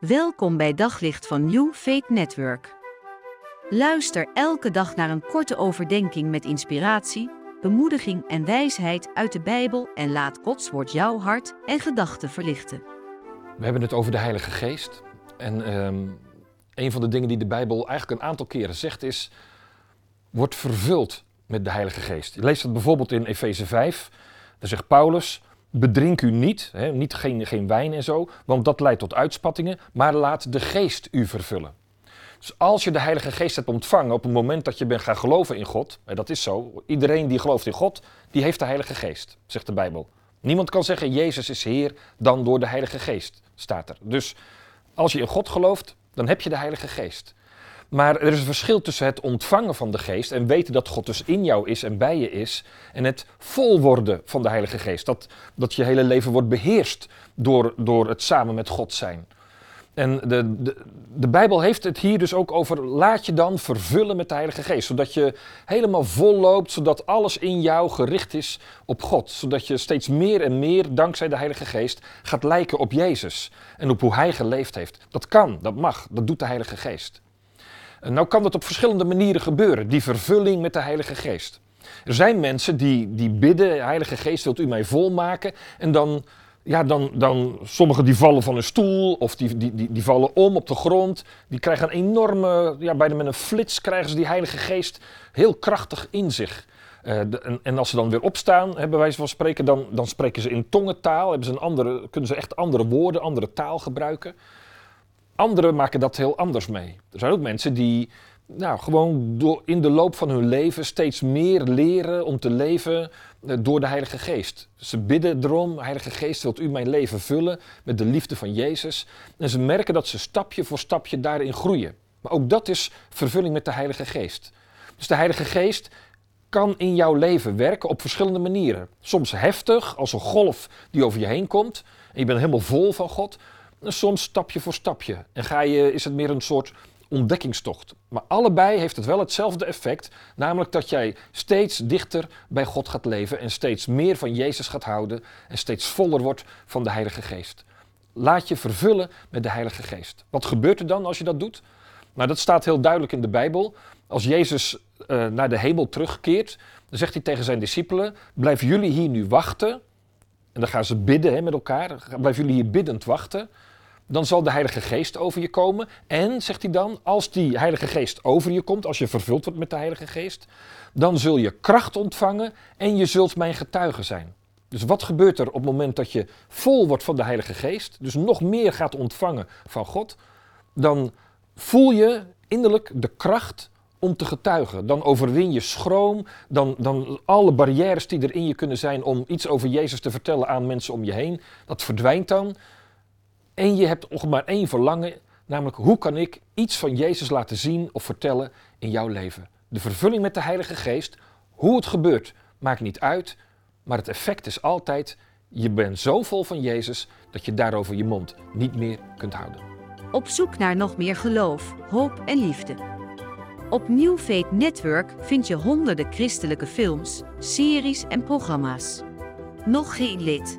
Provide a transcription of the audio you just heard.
Welkom bij Daglicht van New Faith Network. Luister elke dag naar een korte overdenking met inspiratie, bemoediging en wijsheid uit de Bijbel en laat Gods woord jouw hart en gedachten verlichten. We hebben het over de Heilige Geest. En ehm, een van de dingen die de Bijbel eigenlijk een aantal keren zegt is: wordt vervuld met de Heilige Geest. Je leest dat bijvoorbeeld in Efeze 5. Daar zegt Paulus: Bedrink u niet, hè, niet geen, geen wijn en zo, want dat leidt tot uitspattingen, maar laat de geest u vervullen. Dus als je de Heilige Geest hebt ontvangen op het moment dat je bent gaan geloven in God, en dat is zo, iedereen die gelooft in God, die heeft de Heilige Geest, zegt de Bijbel. Niemand kan zeggen Jezus is Heer dan door de Heilige Geest, staat er. Dus als je in God gelooft, dan heb je de Heilige Geest. Maar er is een verschil tussen het ontvangen van de geest en weten dat God dus in jou is en bij je is. En het vol worden van de Heilige Geest. Dat, dat je hele leven wordt beheerst door, door het samen met God zijn. En de, de, de Bijbel heeft het hier dus ook over, laat je dan vervullen met de Heilige Geest. Zodat je helemaal vol loopt, zodat alles in jou gericht is op God. Zodat je steeds meer en meer, dankzij de Heilige Geest, gaat lijken op Jezus. En op hoe Hij geleefd heeft. Dat kan, dat mag, dat doet de Heilige Geest. Nou kan dat op verschillende manieren gebeuren, die vervulling met de Heilige Geest. Er zijn mensen die, die bidden, Heilige Geest wilt u mij volmaken, en dan, ja, dan, dan sommigen die vallen van een stoel of die, die, die, die vallen om op de grond. Die krijgen een enorme, ja, bijna met een flits krijgen ze die Heilige Geest heel krachtig in zich. Uh, en, als ze dan weer opstaan, bij wijze van spreken, dan, dan spreken ze in tongentaal, hebben ze een andere, kunnen ze echt andere woorden, andere taal gebruiken. Anderen maken dat heel anders mee. Er zijn ook mensen die nou, gewoon door, in de loop van hun leven steeds meer leren om te leven eh, door de Heilige Geest. Ze bidden erom, Heilige Geest, wilt u mijn leven vullen met de liefde van Jezus. En ze merken dat ze stapje voor stapje daarin groeien. Maar ook dat is vervulling met de Heilige Geest. Dus de Heilige Geest kan in jouw leven werken op verschillende manieren. Soms heftig, als een golf die over je heen komt. En je bent helemaal vol van God soms stapje voor stapje. En ga je, is het meer een soort ontdekkingstocht. Maar allebei heeft het wel hetzelfde effect, namelijk dat jij steeds dichter bij God gaat leven en steeds meer van Jezus gaat houden en steeds voller wordt van de Heilige Geest. Laat je vervullen met de Heilige Geest. Wat gebeurt er dan als je dat doet? Nou, dat staat heel duidelijk in de Bijbel. Als Jezus uh, naar de hemel terugkeert, dan zegt hij tegen zijn discipelen: Blijf jullie hier nu wachten. En dan gaan ze bidden hè, met elkaar. Blijf jullie hier biddend wachten dan zal de Heilige Geest over je komen. En, zegt hij dan, als die Heilige Geest over je komt, als je vervuld wordt met de Heilige Geest, dan zul je kracht ontvangen en je zult mijn getuige zijn. Dus wat gebeurt er op het moment dat je vol wordt van de Heilige Geest, dus nog meer gaat ontvangen van God, dan voel je innerlijk de kracht om te getuigen. Dan overwin je schroom, dan, dan alle barrières die er in je kunnen zijn om iets over Jezus te vertellen aan mensen om je heen, dat verdwijnt dan. En je hebt nog maar één verlangen, namelijk hoe kan ik iets van Jezus laten zien of vertellen in jouw leven. De vervulling met de Heilige Geest, hoe het gebeurt, maakt niet uit, maar het effect is altijd, je bent zo vol van Jezus dat je daarover je mond niet meer kunt houden. Op zoek naar nog meer geloof, hoop en liefde. Op New Faith Network vind je honderden christelijke films, series en programma's. Nog geen lid?